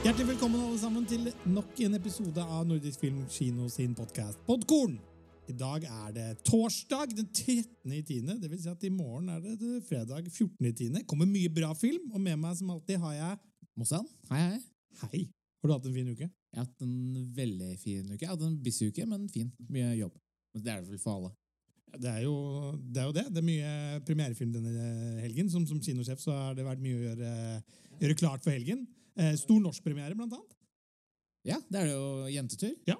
Hjertelig velkommen alle sammen til nok en episode av Nordisk Film Kino sin podkast Podkorn. I dag er det torsdag den 13. i 10. Det vil si at i morgen er det, det fredag 14. i 10. Kommer mye bra film, og med meg som alltid har jeg Mossan, hei hei. Hei. Har du hatt en fin uke? Jeg har hatt en veldig fin uke. Jeg har hatt en busy uke, men fin. Mye jobb. Men det er det vel for alle. Det er, jo, det er jo det. Det er mye premierefilm denne helgen. Som, som kinosjef så har det vært mye å gjøre, gjøre klart for helgen. Eh, stor norskpremiere, blant annet. Ja, det er det jo jentetur. Ja.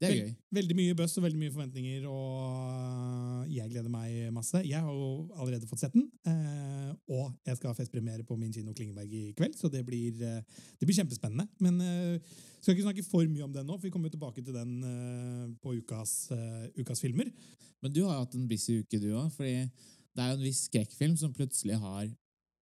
Det er Vel- gøy. Veldig mye buzz og veldig mye forventninger, og jeg gleder meg masse. Jeg har jo allerede fått sett den, eh, og jeg skal ha festpremiere på min kino Klingeberg i kveld, så det blir, eh, det blir kjempespennende. Men eh, skal ikke snakke for mye om den nå, for vi kommer jo tilbake til den eh, på ukas, eh, ukas filmer. Men du har jo hatt en busy uke, du òg. Fordi det er jo en viss skrekkfilm som plutselig har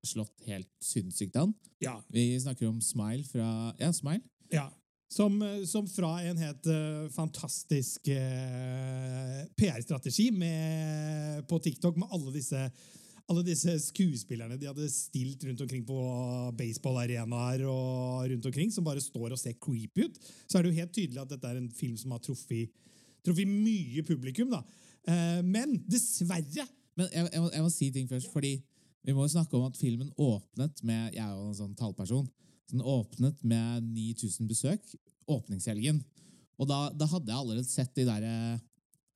slått helt sinnssykt an. Ja, Vi snakker om Smile fra Ja, Smile. Ja. Som, eh, som fra en helt uh, fantastisk uh, PR-strategi på TikTok med alle disse, alle disse skuespillerne de hadde stilt rundt omkring på baseballarenaer og rundt omkring, som bare står og ser creepy ut, så er det jo helt tydelig at dette er en film som har truffet, truffet mye publikum. da. Eh, men dessverre Men jeg, jeg, må, jeg må si ting først, fordi vi må jo snakke om at filmen åpnet med Jeg er jo en sånn tallperson. Så den åpnet med 9000 besøk åpningshelgen. Og da, da hadde jeg allerede sett de der,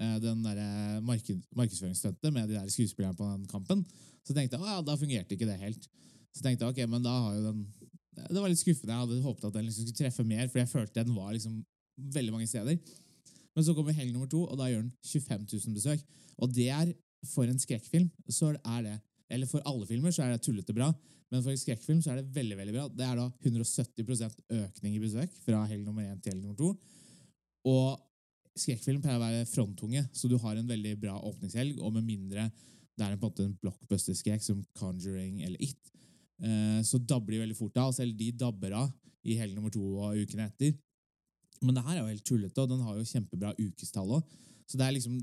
eh, den der marked, markedsføringsstuntet med de der skuespillerne på den kampen. Så tenkte jeg ja, da fungerte ikke det helt. Så tenkte jeg ok, men da har jo den Det var litt skuffende. Jeg hadde håpet at den liksom skulle treffe mer, for jeg følte den var liksom veldig mange steder. Men så kommer helg nummer to, og da gjør den 25 000 besøk. Og det er for en skrekkfilm så er det Eller for alle filmer så er det tullete bra, men for skrekkfilm så er det veldig veldig bra. Det er da 170% økning i besøk fra helg nummer én til helg nummer to. Og skrekkfilm pleier å være fronttunge, så du har en veldig bra åpningshelg, og med mindre det er en, på en en blockbuster-skrekk som Conjuring eller It, eh, så dabber de veldig fort av. Selv de dabber av i helg nummer to og ukene etter. Men det her er jo helt tullete, og den har jo kjempebra ukestall òg. Så det er liksom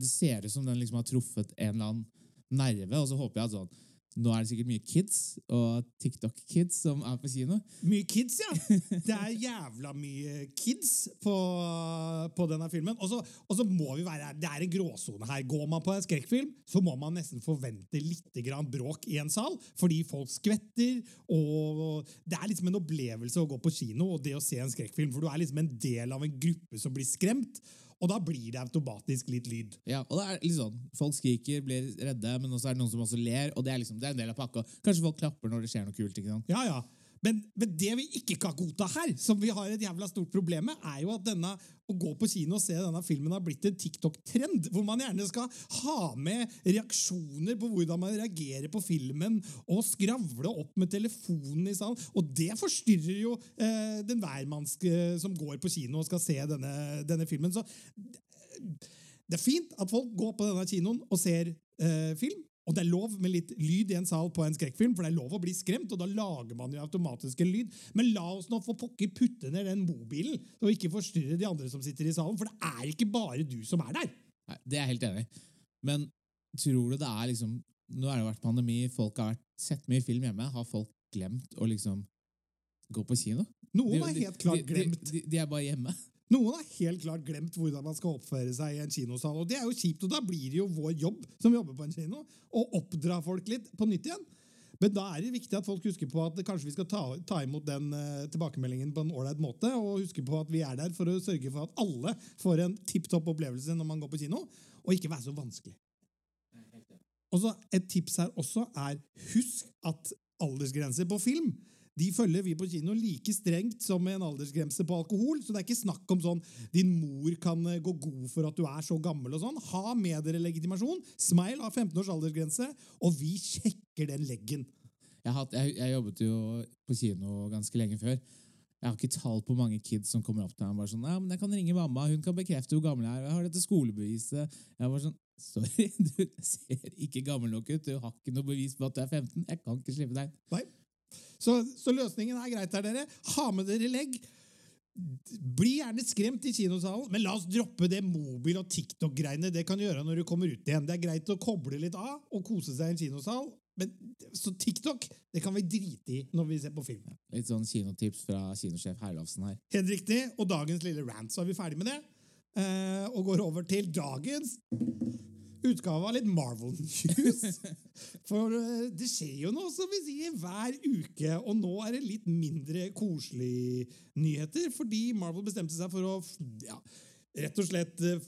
Det ser ut som den liksom har truffet en eller annen nerve, og så håper jeg at sånn Nå er det sikkert mye kids og TikTok-kids som er på kino. Mye kids, ja! Det er jævla mye kids på, på denne filmen. Og så må vi være Det er en gråsone her. Går man på en skrekkfilm, så må man nesten forvente litt grann bråk i en sal, fordi folk skvetter. Og det er liksom en opplevelse å gå på kino og det å se en skrekkfilm, for du er liksom en del av en gruppe som blir skremt. Og da blir det automatisk litt lyd. Ja, og det er litt sånn, Folk skriker, blir redde, men også er det noen som også ler. og Det er liksom, det er en del av pakka. Kanskje folk klapper når det skjer noe kult. ikke sant? Ja, ja. Men, men det vi ikke kan godta her, som vi har et jævla stort problem med, er jo at denne, å gå på kino og se denne filmen har blitt en TikTok-trend, hvor man gjerne skal ha med reaksjoner på hvordan man reagerer på filmen, og skravle opp med telefonen i salen. Og det forstyrrer jo eh, den hvermannske som går på kino og skal se denne, denne filmen. Så det er fint at folk går på denne kinoen og ser eh, film. Og det er lov med litt lyd i en sal på en skrekkfilm, for det er lov å bli skremt, og da lager man jo automatisk en lyd. Men la oss nå for pokker putte ned den mobilen, og ikke forstyrre de andre som sitter i salen, for det er ikke bare du som er der. Nei, Det er jeg helt enig i. Men tror du det er liksom Nå har det vært pandemi, folk har vært, sett mye film hjemme. Har folk glemt å liksom gå på kino? Noen har helt klart de- glemt. De, de, de er bare hjemme. Noen har helt klart glemt hvordan man skal oppføre seg i en kinosal, og det er jo kjipt, og da blir det jo vår jobb som jobber på en kino, å oppdra folk litt på nytt igjen. Men da er det viktig at folk husker på at kanskje vi skal ta, ta imot den uh, tilbakemeldingen på en ålreit måte, og huske på at vi er der for å sørge for at alle får en tipp topp opplevelse når man går på kino, og ikke være så vanskelig. Og så Et tips her også er husk at aldersgrenser på film de følger vi på kino like strengt som en aldersgrense på alkohol. Så det er ikke snakk om sånn din mor kan eh, gå god for at du er så gammel. og sånn. Ha med dere legitimasjon. Smile har 15 års aldersgrense, og vi sjekker den leggen. Jeg, har jeg, jeg jobbet jo på kino ganske lenge før. Jeg har ikke tall på mange kids som kommer opp til meg og bare sånn, ja, men jeg kan ringe mamma, hun kan bekrefte hvor gammel jeg er, jeg har dette skolebeviset. Jeg var sånn, sorry, du ser ikke gammel nok ut, du har ikke noe bevis på at du er 15, jeg kan ikke slippe deg. Nei. Så, så løsningen er greit her, dere. Ha med dere legg. Bli gjerne skremt i kinosalen, men la oss droppe det mobil- og TikTok-greiene. Det kan du gjøre når du kommer ut igjen. Det er greit å koble litt av og kose seg i en kinosal, Men, så TikTok det kan vi drite i når vi ser på film. Litt sånn kinotips fra kinosjef Herlovsen her. Helt riktig. Og dagens lille rant, så er vi ferdig med det. Eh, og går over til dagens utgave av litt Marvel News. For eh, det skjer jo noe, som vi sier, hver uke. Og nå er det litt mindre koselige nyheter, fordi Marvel bestemte seg for å ja, rett og slett eh,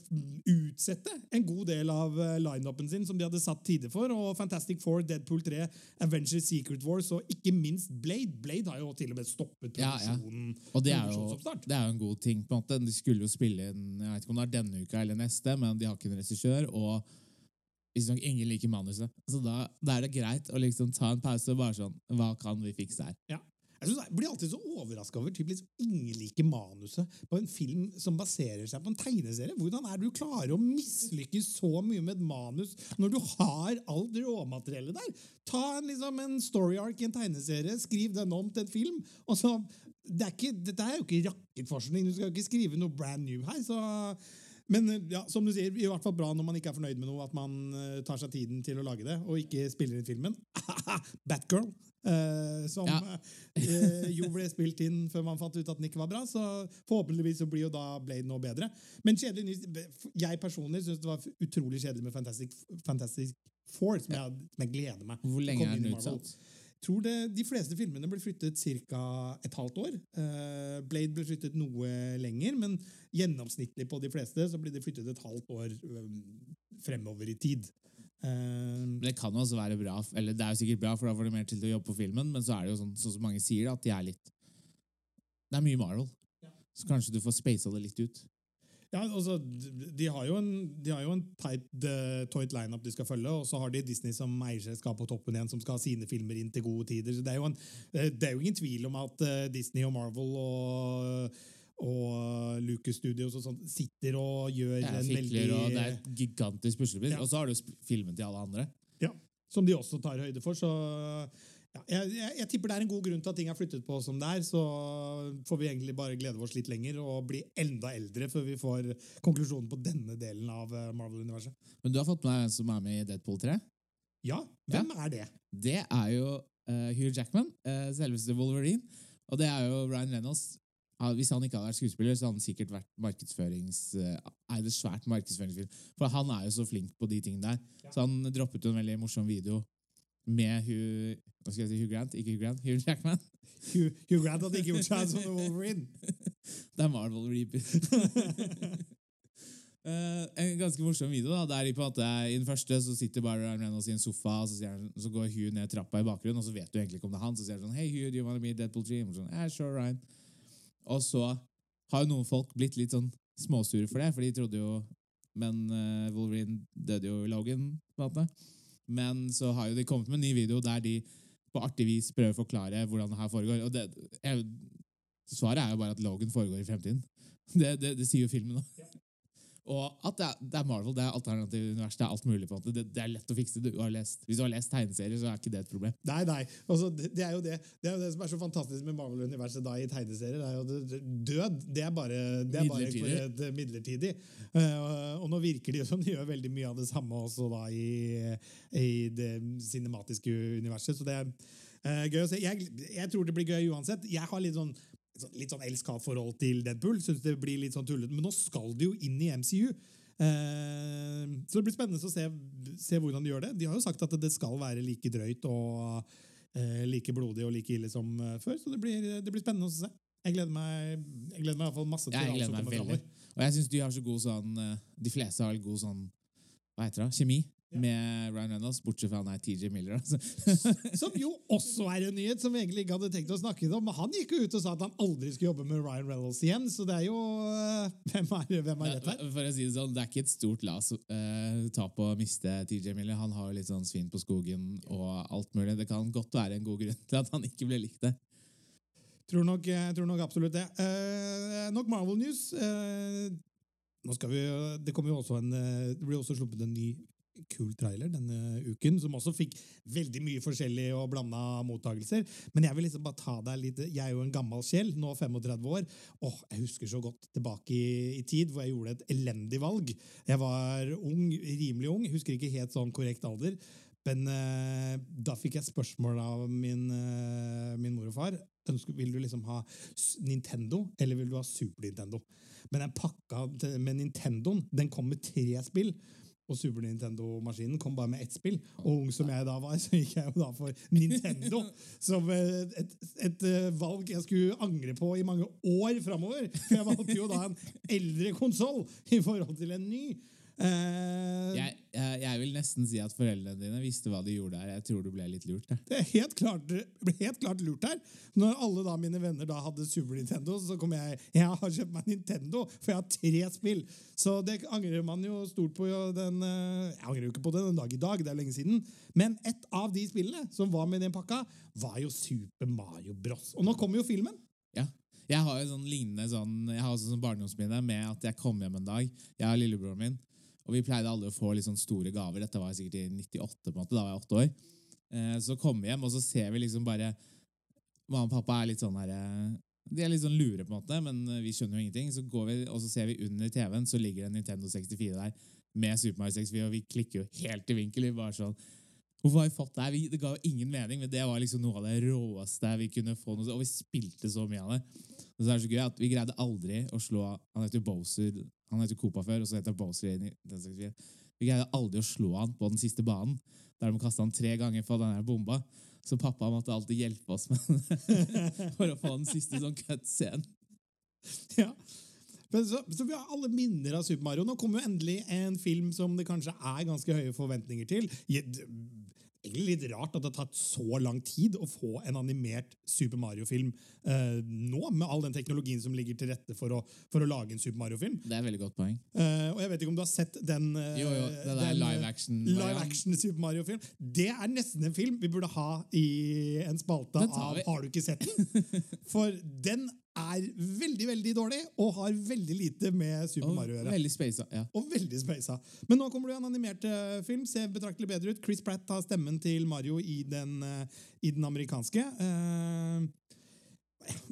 utsette en god del av eh, lineupen sin som de hadde satt tider for. og Fantastic Four, Deadpool 3, Avengers Secret Wars og ikke minst Blade. Blade har jo til og med stoppet Ja, ja. produksjonen. Og det er, jo, det er jo en god ting. på en måte. De skulle jo spille inn jeg vet ikke om det er denne uka eller neste, men de har ikke en regissør. og Visstnok ingen liker manuset. Så da, da er det greit å liksom ta en pause og bare sånn Hva kan vi fikse her? Ja. Jeg, blir alltid så overraska over typ, liksom, ingen liker manuset på en film som baserer seg på en tegneserie. Hvordan er det du klarer å mislykkes så mye med et manus når du har alt råmateriellet der? Ta en, liksom, en story arc i en tegneserie, skriv den om til en film. og så det er ikke, Dette er jo ikke rakettforskning, du skal jo ikke skrive noe brand new her. så... Men eh, ja, som du sier, i hvert fall bra når man ikke er fornøyd med noe, at man eh, tar seg tiden til å lage det, og ikke spiller inn filmen. Batgirl, Uh, som Ja. uh, jo ble spilt inn før man fant ut at den ikke var bra. Så forhåpentligvis så blir jo da Blade nå bedre. Men kjedelig. Jeg personlig syns det var utrolig kjedelig med Fantastic, Fantastic Four, som jeg, som jeg gleder meg Hvor lenge er den utsatt? Tror det, De fleste filmene ble flyttet ca. et halvt år. Eh, Blade ble flyttet noe lenger, men gjennomsnittlig på de fleste så blir det flyttet et halvt år fremover i tid. Eh, Men Det kan også være bra, eller det er jo sikkert bra, for da får du mer tid til å jobbe på filmen, men så er det jo sånn, sånn som mange sier, at de er litt Det er mye Marvel. Så kanskje du får spasa det litt ut. Ja, altså, de- har jo en, de har jo en tight, uh, tight lineup de skal følge, og så har de Disney som eierselskap på toppen igjen, som skal ha sine filmer inn til gode tider. Så det er jo, en, eh, det er jo ingen tvil om at uh, Disney og Marvel og og Lucas Studios og sånt sitter og gjør en veldig og det er et gigantisk puslespill. Ja. Og så har du filmen til alle andre. Ja, som de også tar høyde for. Så ja, jeg, jeg, jeg tipper det er en god grunn til at ting er flyttet på som det er. Så får vi egentlig bare glede oss litt lenger og bli enda eldre før vi får konklusjonen på denne delen av eh, Marvel-universet. Men du har fått med en som er med i Deadpool 3? Ja, hvem er det? Det er jo uh, Hugh Jackman, uh, selveste Wolverine. Og det er jo Ryan Reynolds. Ja, hvis han ikke hadde vært skuespiller, så hadde han sikkert vært markedsførings... Eid et svært markedsføringsfilm. For han er jo så flink på de tingene der. Så han droppet jo en veldig morsom video med Hugh, hva skal jeg si, Hugh Grant, ikke Hugh Grant, Hugh Jackman. Hugh, Hugh Grant hadde ikke gjort seg som Wolverine. Det er Marvel Reaper. Uh, en ganske morsom video. da, der de på en måte, I den første så sitter Ryan Reynolds i en sofa, og så, han, så går Hugh ned trappa i bakgrunnen, og så vet du egentlig ikke om det er han. Så sier han sånn Hey Hugh, do you want to be Deadpool 3? Og Sånn, yeah, sure, Ryan. Og så har jo noen folk blitt litt sånn småsure for det, for de trodde jo Men uh, Wolverine døde jo i Logan, på en måte. Men så har jo de kommet med en ny video der de på artig vis prøver å forklare hvordan det her foregår. Og det, jeg, svaret er jo bare at Logan foregår i fremtiden. Det, det, det sier jo filmen òg. Og at det er, det er Marvel, det er alternativt univers, det er alt mulig. på en. Det, det er lett å fikse. Du har lest, hvis du har lest tegneserier, så er ikke det et problem. Nei, nei. Altså, det, er jo det. det er jo det som er så fantastisk med Marvel-universet da i tegneserier. Det er jo det, død. Det er bare, det er bare Midlertidig. midlertidig. Uh, og nå virker det jo som de gjør veldig mye av det samme også da i, i det cinematiske universet. Så det er Uh, gøy å se. Jeg, jeg tror det blir gøy uansett. Jeg har litt sånn litt sånn elsk-hat-forhold til Deadpool. Synes det blir litt sånn tullete. Men nå skal de jo inn i MCU. Eh, så det blir spennende å se, se hvordan de gjør det. De har jo sagt at det skal være like drøyt og eh, like blodig og like ille som eh, før. Så det blir, det blir spennende å se. Jeg gleder meg, jeg gleder meg i hvert fall masse til Jeg alt som kommer veldig. Og jeg syns de har så god sånn eh, De fleste har god sånn Hva heter det? Kjemi Ja. med Ryan Reynolds, bortsett fra han er TJ Miller. Altså. Som jo også er en nyhet som vi egentlig ikke hadde tenkt å snakke om. Men han gikk jo ut og sa at han aldri skulle jobbe med Ryan Reynolds igjen. Så det er jo eh, Hvem er, hvem er rett her? For å si det sånn, det er ikke et stort las uh, tap å miste TJ Miller. Han har jo litt sånn svin på skogen og alt mulig. Det kan godt være en god grunn til at han ikke ble likt det. Tror nok, jeg tror nok absolutt det. Uh, nok Marvel News. Uh, nå skal vi, det, kommer jo også en, eh, det blir også sluppet en ny kul trailer denne uken, som også fikk veldig mye forskjellig og blanda mottagelser. Men jeg vil liksom bare ta deg litt Jeg er jo en gammel sjel, nå 35 år. Åh, Jeg husker så godt tilbake i, i tid hvor jeg gjorde et elendig valg. Jeg var ung, rimelig ung, husker ikke helt sånn korrekt alder. Men eh, da fikk jeg spørsmål av min, eh, min mor og far. Ønsker, vil du liksom ha Nintendo, eller vil du ha Super Nintendo? Men den pakka med Nintendoen, den kom med tre spill. Og Super Nintendo-maskinen kom bare med ett spill. Og ung som jeg da var, så gikk jeg jo da for Nintendo. Som eh, et, et eh, valg jeg skulle angre på i mange år framover. For jeg valgte jo da en eldre konsoll i forhold til en ny. Eh, Jeg, jeg, jeg vil nesten si at foreldrene dine visste hva de gjorde der. Jeg tror du ble litt lurt. Der. Det er helt klart, ble helt klart lurt her. Når alle da mine venner da hadde Super Nintendo, så kom jeg Jeg har kjøpt meg Nintendo, for jeg har tre spill. Så det angrer man jo stort på. Den, eh, jeg angrer jo ikke på det den dag i dag, det er lenge siden. Men et av de spillene som var med i den pakka, var jo Super Mario Bros. Og nå kommer jo filmen. Ja. Jeg har jo sånn lignende sånn, jeg har også sånn barndomsminne med at jeg kom hjem en dag, jeg og lillebroren min, og vi pleide aldri å få litt sånn store gaver. Dette var sikkert i 98, på en måte, da var jeg åtte år. Eh, så kommer vi hjem, og så ser vi liksom bare Mamma og pappa er litt sånn her eh, De er litt sånn lure, på en måte, men eh, vi skjønner jo ingenting. Så går vi, og så ser vi under TV-en, så ligger det en Nintendo 64 der med Super Mario 64, og vi klikker jo helt i vinkel. Vi bare sånn Hvorfor har vi fått det her? Det ga jo ingen mening, men det var liksom noe av det råeste vi kunne få. Noe, og vi spilte så mye av det. Og så er det så gøy at Vi greide aldri å slå Han heter Bowser Han heter Copa før, og så heter Bowser i 1964. Vi greide aldri å slå han på den siste banen, der de kasta han tre ganger for den bomba. Så pappa måtte alltid hjelpe oss med for å få den siste sånn cut-scenen. Ja. Men så, så vi har alle minner av Super Mario. Nå kommer jo endelig en film som det kanskje er ganske høye forventninger til. Egentlig litt rart at det har tatt så lang tid å få en animert Super Mario-film eh, nå, med all den teknologien som ligger til rette for å, for å lage en Super Mario-film. Det er et veldig godt poeng. Eh, og jeg vet ikke om du har sett den eh, Jo, jo, det den, eh, live action live action Super Mario-film. Det er nesten en film vi burde ha i en spalte av vi. Har du ikke sett den? For den er veldig, veldig dårlig og har veldig lite med Super Mario å gjøre. veldig spasa. Ja. Og veldig speisa. Men nå kommer det en animert eh, film. Ser betraktelig bedre ut. Chris Pratt har stemmen til Mario i den, eh, i den amerikanske. Eh,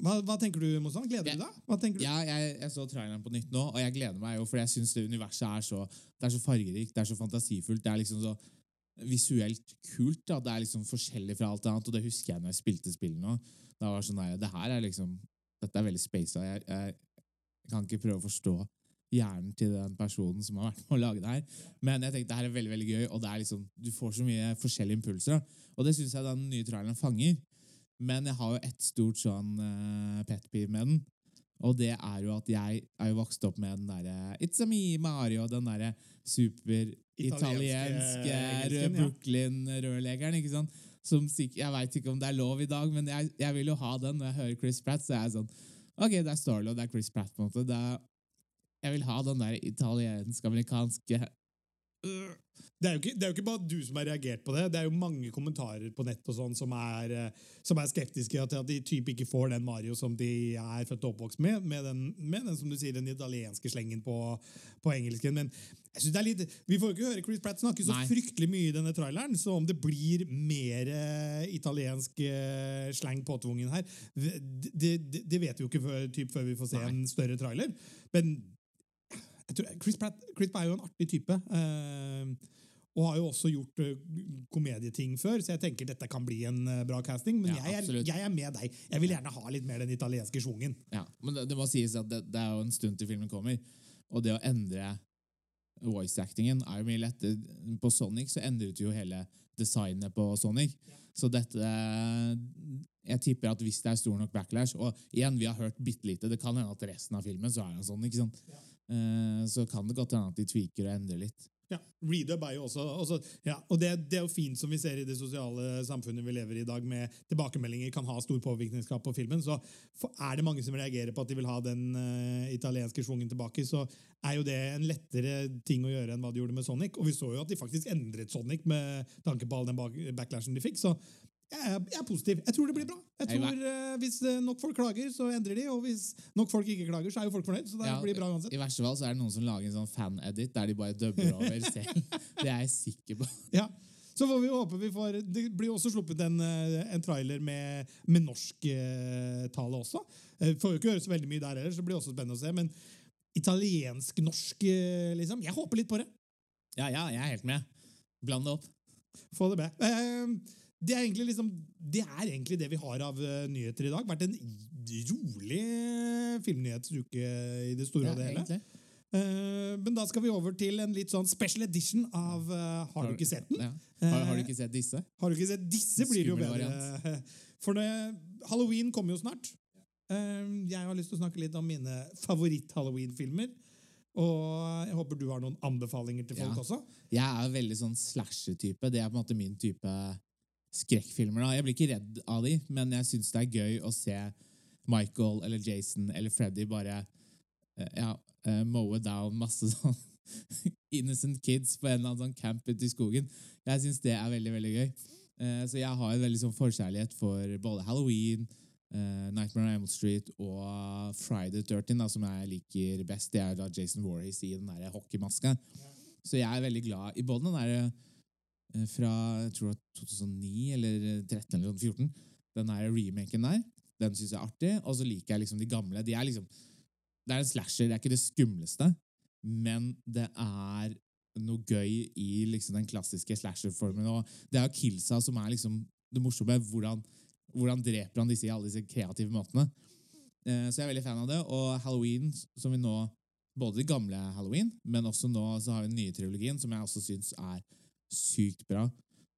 hva, hva tenker du, Mozan? Gleder Ja. du deg? Hva du? Ja, jeg, jeg så traileren på nytt nå, og jeg gleder meg jo, for jeg syns det universet er så, det er så fargerikt, det er så fantasifullt, det er liksom så visuelt kult. da, Det er liksom forskjellig fra alt annet, og det husker jeg når jeg spilte spillet nå. Da var det sånn nei, det her er liksom, Dette er veldig spasa. Jeg, jeg, jeg kan ikke prøve å forstå hjernen til den personen som har vært med å lage det her. Men jeg tenkte det her er veldig veldig gøy, og det er liksom, du får så mye forskjellige impulser. Og det syns jeg den nye traileren fanger. Men jeg har jo ett stort sånn uh, pet peeve med den. Og det er jo at jeg er jo vokst opp med den derre It's a me, Mario, den derre super-italienske engelsken. Brooklyn-rørleggeren, ikke sant? Som Jeg veit ikke om det er lov i dag, men jeg, jeg vil jo ha den. Når jeg hører Chris Pratt, så er jeg sånn Ok, det er Starlow det er Chris Pratt, på en måte. Er, jeg vil ha den der italiensk-amerikanske Det er, ikke, det er jo ikke bare du som har reagert på det. Det er jo mange kommentarer på nett og sånn som er, eh, som er skeptiske til at de typ ikke får den Mario som de er født og oppvokst med, med den, med den som du sier, den italienske slengen på, på engelsken. Men jeg synes det er litt, vi får jo ikke høre Chris Pratt snakke så Nei. fryktelig mye i denne traileren, så om det blir mer uh, italiensk uh, slang påtvungen her, det, det, det vet vi jo ikke før, typ, før vi får se Nei. en større trailer. Men tror, Chris, Pratt, Chris Pratt er jo en artig type. eh, og har jo også gjort eh, komedieting før, så jeg tenker dette kan bli en eh, bra casting. Men Ja, jeg, er, jeg er med deg. Jeg vil gjerne ha litt mer den italienske schwungen. Ja, men det, det må sies at det, det er jo en stund til filmen kommer, og det å endre voice-actingen er jo mye lettere. På Sonic så endret jo hele designet på Sonic. Så dette Jeg tipper at hvis det er stor nok backlash Og igjen, vi har hørt bitte lite. Det kan hende at resten av filmen så er han sånn. ikke sant? Eh, så kan det godt hende at de tweaker og endrer litt. Ja, Redub er jo også, også ja, og det, det er jo fint som vi ser i det sosiale samfunnet vi lever i i dag, med tilbakemeldinger kan ha stor påvirkningskraft på filmen. Så er det mange som reagerer på at de vil ha den uh, italienske schwungen tilbake, så er jo det en lettere ting å gjøre enn hva de gjorde med Sonic. Og vi så jo at de faktisk endret Sonic med tanke på all den backlashen de fikk. Så jeg er, jeg er positiv. Jeg tror det blir bra. Jeg tror uh, Hvis eh, nok folk klager, så endrer de. Og hvis nok folk ikke klager, så er jo folk fornøyd. Så det Ja, blir bra uansett. I verste fall så er det noen som lager en sånn fan-edit der de bare dubber over selv. Det er jeg sikker på. Ja. Så får vi håpe vi får Det blir også sluppet en, eh, en trailer med, med norsk eh, tale også. Får jo ikke høre så veldig mye der heller, så det blir også spennende å se. Men italiensk-norsk, liksom. Jeg håper litt på det. Ja, ja, jeg er helt med. Bland det opp. Få det med. Eh, det, er egentlig liksom, det er egentlig det vi har av eh, nyheter i dag. Vært en rolig filmnyhetsuke i det store og det hele. Eh, men da skal vi over til en litt sånn special edition av uh, Har du ikke sett den? Ja. Har, har du ikke sett disse? Har du ikke sett disse, blir det jo bedre. For det, Halloween kommer jo snart. Eh, Jeg har lyst til å snakke litt om mine favoritt-Halloween-filmer. Og jeg håper du har noen anbefalinger til folk Ja. også. Jeg er veldig sånn slasher-type. Det er på en måte min type skrekkfilmer. da. Jeg blir ikke redd av de, men jeg syns det er gøy å se Michael eller Jason eller Freddy bare eh, ja, eh, mowe down masse sånn innocent kids på en eller annen sånn camp ute i skogen. Jeg syns det er veldig, veldig gøy. Eh, Så jeg har en veldig sånn forkjærlighet for både Halloween, Nightmare on Elm Street og Friday the 13, da, som jeg liker best. Det er da Jason Voorhees i den der hockeymaska. Så jeg er veldig glad i både den der eh, fra jeg tror det var 2009 eller 2013 eller 2014. den der remaken der. Den syns jeg er artig. Og så liker jeg liksom de gamle. De er liksom, det er en slasher, det er ikke det skumleste, men det er noe gøy i liksom den klassiske slasher-formen. Og det er jo killsa som er liksom det morsomme. Hvordan, hvordan dreper han disse i alle disse kreative måtene? Eh, Så jeg er veldig fan av det. Og Halloween, som vi nå Både de gamle Halloween, men også nå så har vi den nye trilogien, som jeg også syns er sykt bra.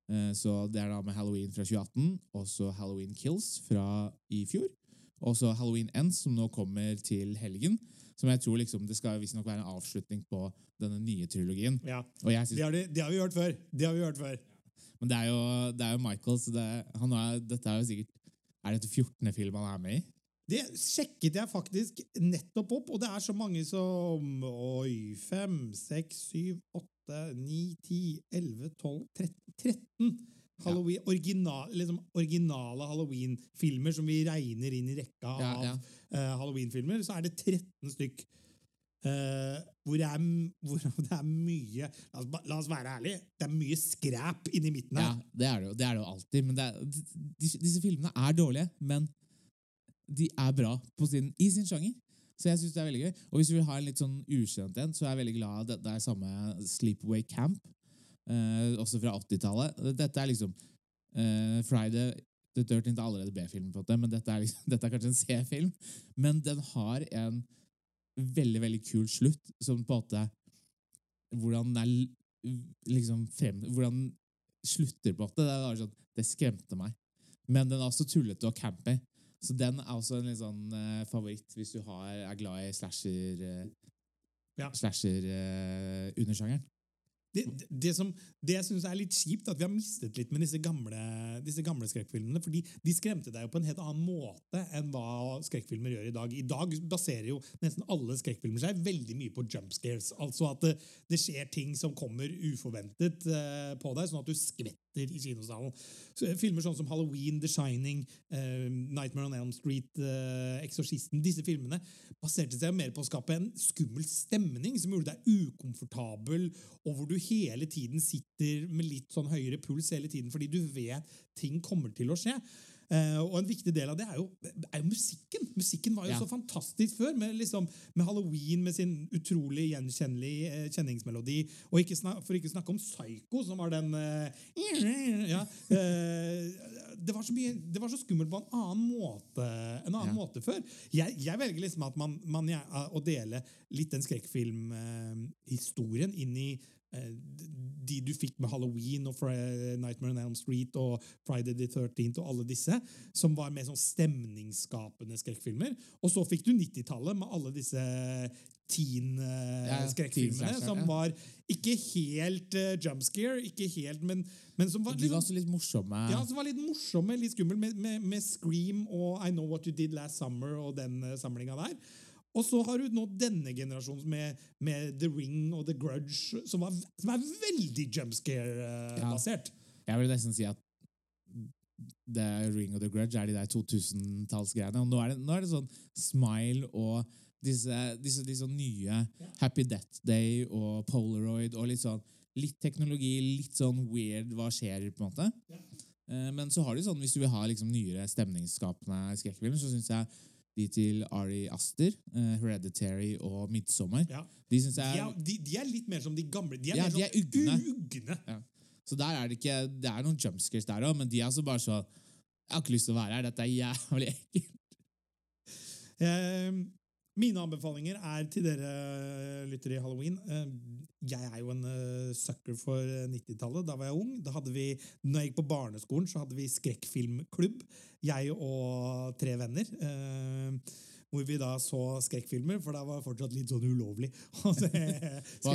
Eh, Så det er da med Halloween fra 2018, og så Halloween Kills fra i fjor. Og så Halloween Ends, som nå kommer til helgen. Som jeg tror liksom det skal visstnok være en avslutning på denne nye trilogien. Ja, synes det har, de, det har vi hørt før. Det har vi hørt før. Men det er jo, det er jo Michael, så det, han er, dette er jo sikkert Er dette 14. film han er med i? Det sjekket jeg faktisk nettopp opp, og det er så mange som Oi, 5, 6, 7, 8, 9, 10, 11, 12, 13 13 Halloween, original, liksom originale Halloween-filmer som vi regner inn i rekka Ja, av ja. uh, Halloween-filmer, så er det 13 stykk. Uh, hvor, det er, hvor det er mye la oss, la oss være ærlige, det er mye skræp inni midten Ja, det er det jo, det er det jo alltid. Men er, disse filmene er dårlige, men de er bra sin, i sin sjanger. Så jeg synes det er veldig gøy. Og hvis du vil ha en litt sånn ukjent en, så er jeg veldig glad det, det er samme Sleepaway Camp, eh, også fra 80-tallet. Dette er liksom eh, Friday the 13th er allerede B-film, på det, men dette er, liksom, dette er kanskje en C-film. Men den har en veldig, veldig kul slutt, som på en måte Hvordan den er liksom frem, Hvordan slutter på en måte. Det, er sånn, det skremte meg. Men den er også tullete og campy. Så den er også en litt sånn uh, favoritt hvis du har, er glad i slasher uh, Ja. slasher-undersjangeren. undersjangeren. Det, det, det, som, det jeg syns er litt kjipt, at vi har mistet litt med disse gamle, disse gamle skrekkfilmene. fordi de skremte deg jo på en helt annen måte enn hva skrekkfilmer gjør i dag. I dag baserer jo nesten alle skrekkfilmer seg veldig mye på jump scares. Altså at det, det skjer ting som kommer uforventet uh, på deg, sånn at du skvetter i kinosalen. Filmer sånn som Halloween, The Shining, uh, Nightmare on Elm Street, uh, Eksorsisten Disse filmene baserte seg mer på å skape en skummel stemning som gjorde deg ukomfortabel, og hvor du hele tiden sitter med litt sånn høyere puls hele tiden fordi du vet ting kommer til å skje. Eh, og en viktig del av det er jo, er jo musikken. Musikken var jo Ja. så fantastisk før, med, liksom, med Halloween med sin utrolig gjenkjennelige eh, kjenningsmelodi. Og ikke snak, for ikke å snakke om Psycho, som var den eh, ja, eh, det, var så mye, det var så skummelt på en annen måte, en annen Ja. måte før. Jeg, jeg velger liksom at man, man å dele litt den skrekkfilmhistorien inn i de du fikk med Halloween og Nightmare on Elm Street og Friday the 13th og alle disse, som var mer sånn stemningsskapende skrekkfilmer. Og så fikk du 90-tallet med alle disse teen-skrekkfilmene, som ja. var ikke helt uh, jump scare, ikke helt, men, men som var liksom, var litt morsomme. ja, som var litt morsomme, litt skumle, med, med, med Scream og I Know What You Did Last Summer og den uh, samlinga der. Og så har du nå denne generasjonen med, med The Ring og The Grudge, som, var, som er veldig jump Ja. Jeg vil nesten si at The Ring og the Grudge er de der 2000-tallsgreiene. Og nå er, det, nå er det sånn Smile og disse, disse, disse nye Happy Death Day og Polaroid og litt sånn Litt teknologi, litt sånn weird hva skjer, på en måte. Ja. Men så har du sånn, hvis du vil ha liksom nyere stemningsskapende skrekkfilmer, så syns jeg de til Ari Aster, uh, Hereditary og Midtsommer Ja. De er, de, de er litt mer som de gamle. De er Ja, mer de sånn er ugne. ugne. Ja. Så der er det ikke Det er noen jumpscares der òg, men de er altså bare sånn Jeg har ikke lyst til å være her. Dette er jævlig ekkelt. Eh, mine anbefalinger er til dere lyttere i Halloween. Eh, jeg er jo en eh, sucker for 90-tallet. Da var jeg ung. Da hadde vi, når jeg gikk på barneskolen, så hadde vi skrekkfilmklubb. Jeg og tre venner. Eh, hvor vi da så skrekkfilmer, for da var fortsatt litt sånn ulovlig Hva,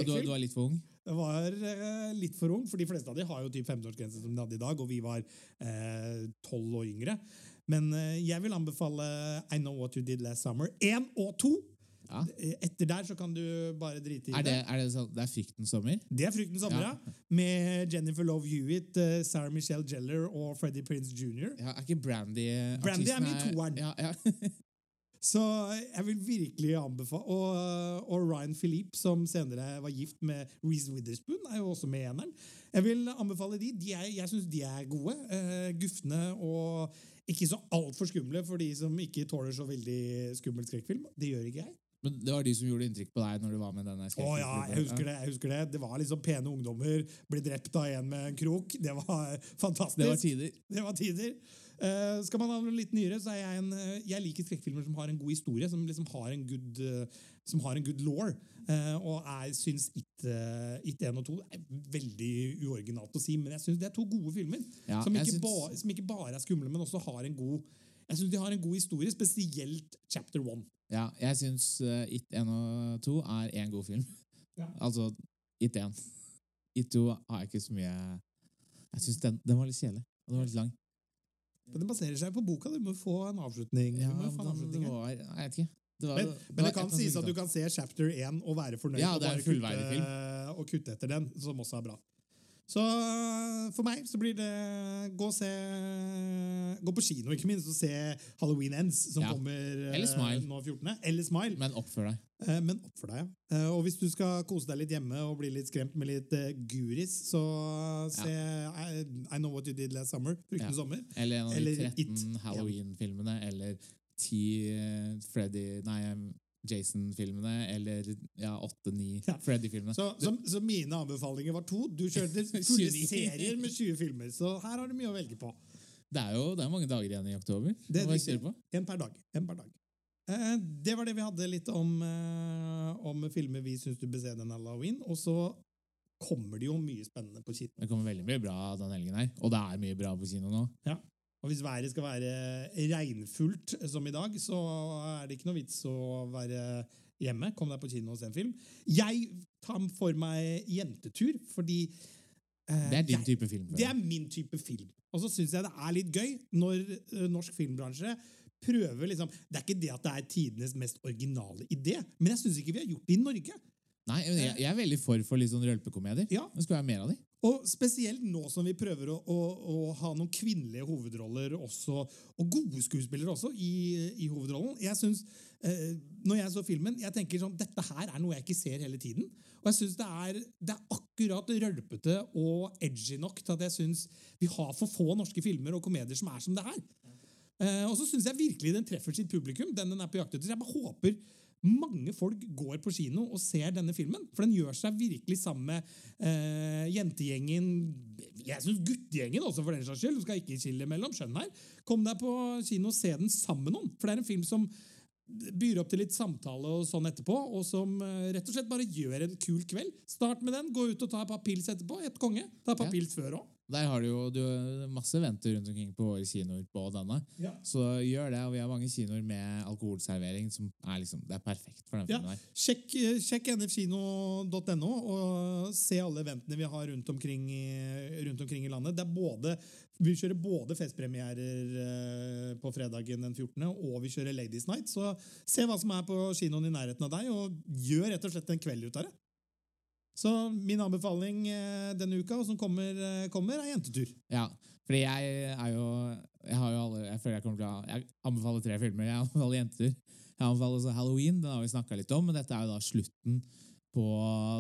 du, du var litt for ung? Var eh, litt for ung, for de fleste av de har jo typ 15-årsgrense som de hadde i dag, og vi var eh, 12 år yngre. Men eh, jeg vil anbefale I Know What You Did Last Summer 1 og 2. Ja. Etter der så kan du bare drite i Er det, er det, sånn, det er Fryktens sommer? Det er Fryktens sommer, ja. Ja. Med Jennifer Love Hewitt, eh, Sarah Michelle Geller og Freddie Prince Jr. Ja, er ikke Brandy eh, Brandy er min toeren. Ja, ja. Så jeg vil virkelig anbefale Og, og Ryan Philippe, som senere var gift med Reece Witherspoon, er jo også med i eneren. Jeg vil anbefale de. de er, jeg syns de er gode. Uh, gufne og ikke så altfor skumle for de som ikke tåler så veldig skummel skrekkfilm. Det gjør ikke jeg. Men det var de som gjorde inntrykk på deg når du var med denne Å ja, jeg husker det. jeg husker Det Det var liksom pene ungdommer, ble drept av en med en krok. Det var fantastisk. Det var tider. Det var tider. Uh, skal man ha noe litt nyere, så er jeg en eh, Jeg liker skrekkfilmer som har en god historie, som liksom har en good, eh, som har en good law. Eh, og jeg syns It, eh, It 1 og 2 er veldig uoriginalt å si, men jeg syns det er to gode filmer. Ja, som, ikke synes... ba, som ikke bare er skumle, men også har en god Jeg synes de har en god historie, spesielt chapter 1. Ja, jeg syns uh, It 1 og 2 er én god film. Ja. Altså It 1. It 2 har jeg ikke så mye Jeg syns den, den var litt kjedelig. Og den var litt lang. Men Den baserer seg på boka. Du må få en avslutning. Ja, må få en avslutning var, jeg vet ikke. Det var, Men, det men det kan sies at du kan se chapter 1 og være fornøyd Ja, og bare kutte, og kutte etter den, som også er bra. Så øh, for meg så blir det gå og se Gå på kino, ikke minst, og se Halloween Ends, som Ja. kommer øh, Eller Smile. nå 14. Eller Smile. Men oppfør deg. Eh, Men oppfør deg, ja. Eh, Og hvis du skal kose deg litt hjemme og bli litt skremt med litt eh, guris, så se I, I Know What You Did Last Summer. Fryktelig Ja. sommer. Eller en av de 13 Halloween-filmene, eller 10 eh, Freddy Nei, Jason-filmene, eller ja, 8-9 Ja. Freddy-filmene. Så, så, så mine anbefalinger var to. Du kjørte fulle serier med 20 filmer, så her har du mye å velge på. Det er jo det er mange dager igjen i oktober. Det er? En per dag. En per dag. Eh, det var det vi hadde litt om, eh, om filmer vi syns du bør se den halloween. Og så kommer det jo mye spennende på kino. Det kommer veldig mye bra den helgen her. Og det er mye bra på kino nå. Og hvis været skal være regnfullt som i dag, så er det ikke noe vits å være hjemme. Kom deg på kino og se en film. Jeg tar for meg jentetur, fordi eh, Det er din jeg, type film. Det er min type film. Og så syns jeg det er litt gøy når eh, norsk filmbransje prøver liksom Det er ikke det at det er tidenes mest originale idé, men jeg syns ikke vi har gjort det i Norge. Nei, jeg, jeg er veldig for for litt sånn rølpekomedier. Ja. Det skulle være mer av de. Og spesielt nå som vi prøver å, å, å ha noen kvinnelige hovedroller også, og gode skuespillere også, i, i hovedrollen. Jeg synes, eh, Når jeg så filmen, jeg tenker sånn Dette her er noe jeg ikke ser hele tiden. Og jeg syns det, det er akkurat rølpete og edgy nok til at jeg syns vi har for få norske filmer og komedier som er som det er. Eh, og så syns jeg virkelig den treffer sitt publikum. den den er på jakt etter. Jeg bare håper mange folk går på kino og ser denne filmen. For den gjør seg virkelig sammen med eh, jentegjengen Jeg syns guttegjengen også, for den saks skyld. Du skal ikke skille mellom skjønn her. Kom deg på kino og se den sammen med noen. For det er en film som byr opp til litt samtale og sånn etterpå, og som eh, rett og slett bare gjør en kul kveld. Start med den, gå ut og ta et par pils etterpå. Et konge. Ta et par Ja. pils før òg. Der har du jo du, masse venter rundt omkring på våre kinoer på denne. Ja. Så gjør det, og vi har mange kinoer med alkoholservering som er liksom, det er perfekt for den Ja. filmen der. Sjekk, eh, sjekk nfkino.no og se alle eventene vi har rundt omkring, rundt omkring i landet. Det er både, vi kjører både festpremierer eh, på fredagen den 14., og vi kjører Ladies Night. Så se hva som er på kinoen i nærheten av deg, og gjør rett og slett en kveld ut av det. Så min anbefaling eh, denne uka, og som kommer, eh, kommer er jentetur. Ja, fordi jeg er jo Jeg har jo alle Jeg føler jeg kommer til å Jeg anbefaler tre filmer. Jeg anbefaler Jentetur. Jeg anbefaler også Halloween. Den har vi snakka litt om, men dette er jo da slutten på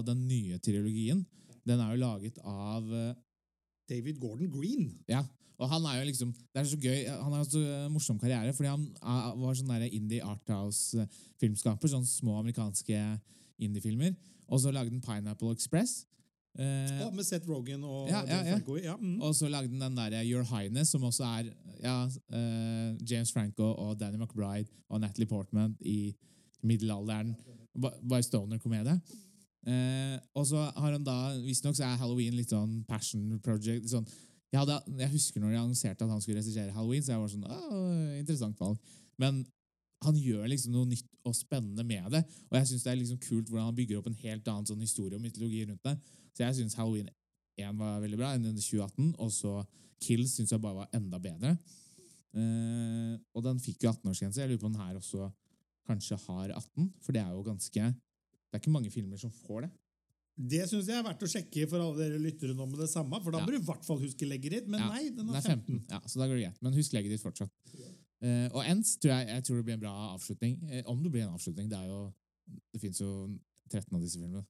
den nye trilogien. Den er jo laget av eh, David Gordon Green. Ja, og han er jo liksom Det er så gøy Han har så eh, morsom karriere, fordi han var sånn der indie arthouse-filmskaper. Sånn små amerikanske indiefilmer. Og så lagde han Pineapple Express. Eh, ja, med Seth Rogan og Ja, ja, James ja. Franco. Ja, mm. Og så lagde den den der Your Highness, som også er ja, eh, James Franco og Danny McBride og Natalie Portman i middelalderen. Ba- Bare stoner-komedie. Eh, og så har han da Visstnok så er Halloween litt sånn passion project. Sånn, jeg, hadde, jeg husker når de annonserte at han skulle regissere Halloween, så jeg var sånn interessant valg. Men han gjør liksom noe nytt og spennende med det. Og jeg syns det er liksom kult hvordan han bygger opp en helt annen sånn historie og mytologi rundt det. Så jeg syns Halloween 1 var veldig bra, enn 2018, og så Kills syns jeg bare var enda bedre. Uh, og den fikk jo 18-årsgrense. Jeg lurer på om den her også kanskje har 18, for det er jo ganske Det er ikke mange filmer som får det. Det syns jeg er verdt å sjekke for alle dere lyttere nå med det samme. For da Ja. bør du i hvert fall huske legget ditt. Men Ja, nei, den er er 15. 15, ja, så da går det greit. Men husk legget ditt fortsatt. Eh, og Ends tror jeg, jeg tror det blir en bra avslutning. Uh, om det blir en avslutning. Det er jo Det fins jo 13 av disse filmene.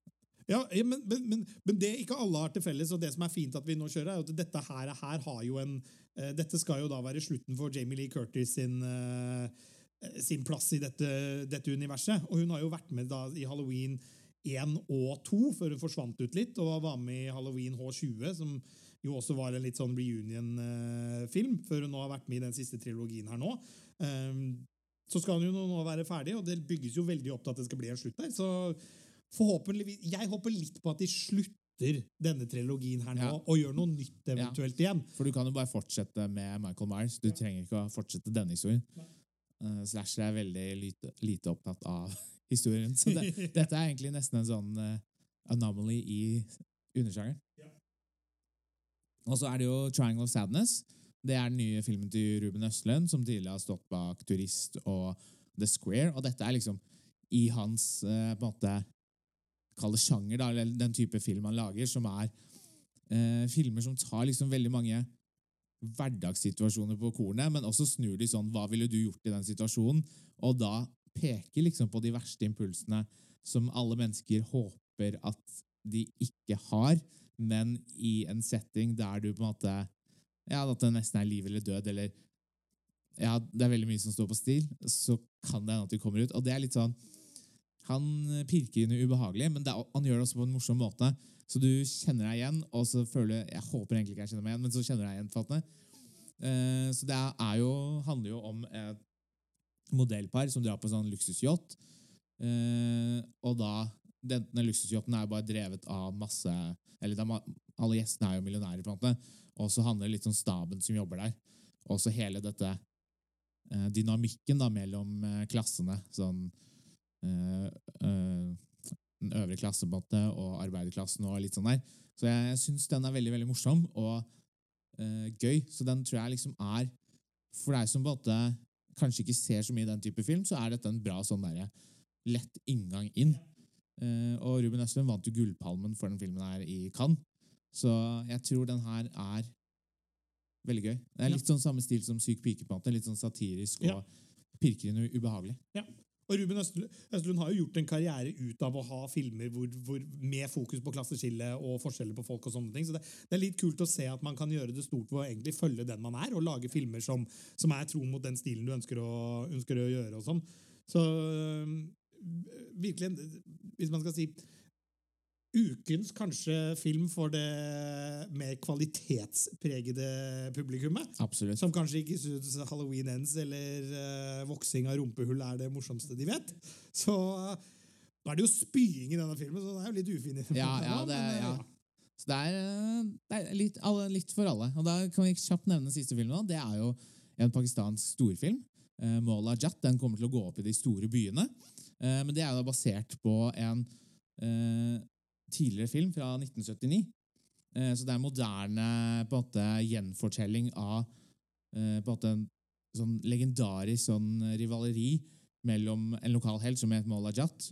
Ja, men, men, men, men det ikke alle har til felles, og det som er fint at vi nå kjører, er at dette her, her har jo en uh, Dette skal jo da være slutten for Jamie Lee Curtis sin, sin plass i dette, dette universet. Og hun har jo vært med da i Halloween 1 og 2 før hun forsvant ut litt, og var med i Halloween H20, som jo også var en litt sånn reunion-film, før hun nå har vært med i den siste trilogien her nå. Um, så skal hun jo nå være ferdig, og det bygges jo veldig opp til at det skal bli en slutt der. Så forhåpentligvis Jeg håper litt på at de slutter denne trilogien her nå, Ja. og gjør noe nytt eventuelt igjen. For du kan jo bare fortsette med Michael Myers. Du trenger ikke å fortsette denne historien. Uh, Slasher er veldig lite, lite opptatt av historien. Så det, dette er egentlig nesten en sånn uh, anomaly i undersjangeren. Og så er det jo Triangle of Sadness. Det er den nye filmen til Ruben Østlund, som tidligere har stått bak Turist og The Square. Og dette er liksom i hans eh, på en måte Kall det sjanger, da, eller den type film han lager, som er eh, filmer som tar liksom veldig mange hverdagssituasjoner på kornet, men også snur de sånn Hva ville du gjort i den situasjonen? Og da peker liksom på de verste impulsene som alle mennesker håper at de ikke har, men i en setting der du på en måte Ja, at det nesten er liv eller død, eller Ja, det er veldig mye som står på stil, så kan det hende at de kommer ut. Og det er litt sånn Han pirker inn ubehagelig, men er, han gjør det også på en morsom måte. Så du kjenner deg igjen, og så føler Jeg håper egentlig ikke jeg kjenner meg igjen, men så kjenner du deg igjen. Fatne. Eh, så det er, jo, handler jo om et modellpar som drar på sånn luksusyacht. Eh, og da Denne luksusyachten er bare drevet av masse Eller er alle gjestene er jo millionærer, på en måte. Og så handler det litt om staben som jobber der. Og så hele dette eh, dynamikken da mellom eh, klassene. Sånn eh, eh, den øvre klassen på en måte, og arbeiderklassen og litt sånn der. Så jeg, jeg syns den er veldig veldig morsom og eh, gøy. Så den tror jeg liksom er For deg som på en måte kanskje ikke ser så mye den type film, så er dette en bra sånn derre lett inngang inn. Eh, og Ruben Østlund vant jo Gullpalmen for den filmen her i Cannes. Så jeg tror den her er veldig gøy. Det er litt sånn samme stil som Syk pike, på. Litt sånn satirisk og Ja. og ubehagelig. Og Ruben Østlund har jo gjort en karriere ut av å ha filmer hvor, hvor, med fokus på klasseskille og forskjeller på folk. og sånne ting. Så det, det er litt kult å se at man kan gjøre det stort ved å egentlig følge den man er, og lage filmer som, som er tro mot den stilen du ønsker å, ønsker å gjøre. og sånn. Så virkelig, hvis man skal si Ukens kanskje film for det mer kvalitetspregede publikummet. Absolutt. Som kanskje ikke syns Halloween Ends eller uh, voksing av rumpehull er det morsomste de vet. Så eh, nå er det jo spying i denne filmen, så det er jo litt ufin. Ja, ja, det, men, eh, ja. Så det er, eh, det er litt, alle, litt for alle. Og da kan vi kjapt nevne den siste filmen. da. Det er jo en pakistansk storfilm. Eh, Mola Jat. Den kommer til å gå opp i de store byene. Eh, men det er da basert på en eh, tidligere film fra 1979. Eh, så det er moderne på en måte, gjenfortelling av på en måte en sånn legendarisk sånn rivaleri mellom en lokal helt som heter Mola Jat,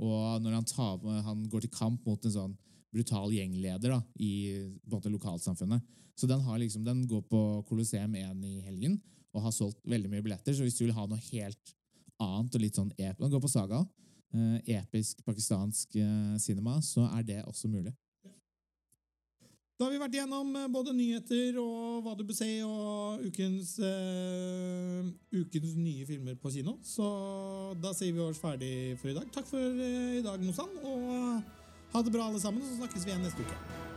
og når han, tar, han går til kamp mot en sånn brutal gjengleder da, i på en måte, lokalsamfunnet. Så den, har liksom, den går på Colosseum 1 i helgen og har solgt veldig mye billetter. Så hvis du vil ha noe helt annet og litt sånn ep gå på Saga. eh, episk pakistansk eh, cinema, så er det også mulig. Da har vi vært igjennom eh, både nyheter og hva du bør se, og ukens, uh, ukens nye filmer på kino. Så da sier vi oss ferdig for i dag. Takk for i dag, Mossan. Og Ha det bra, alle sammen, så snakkes vi igjen neste uke.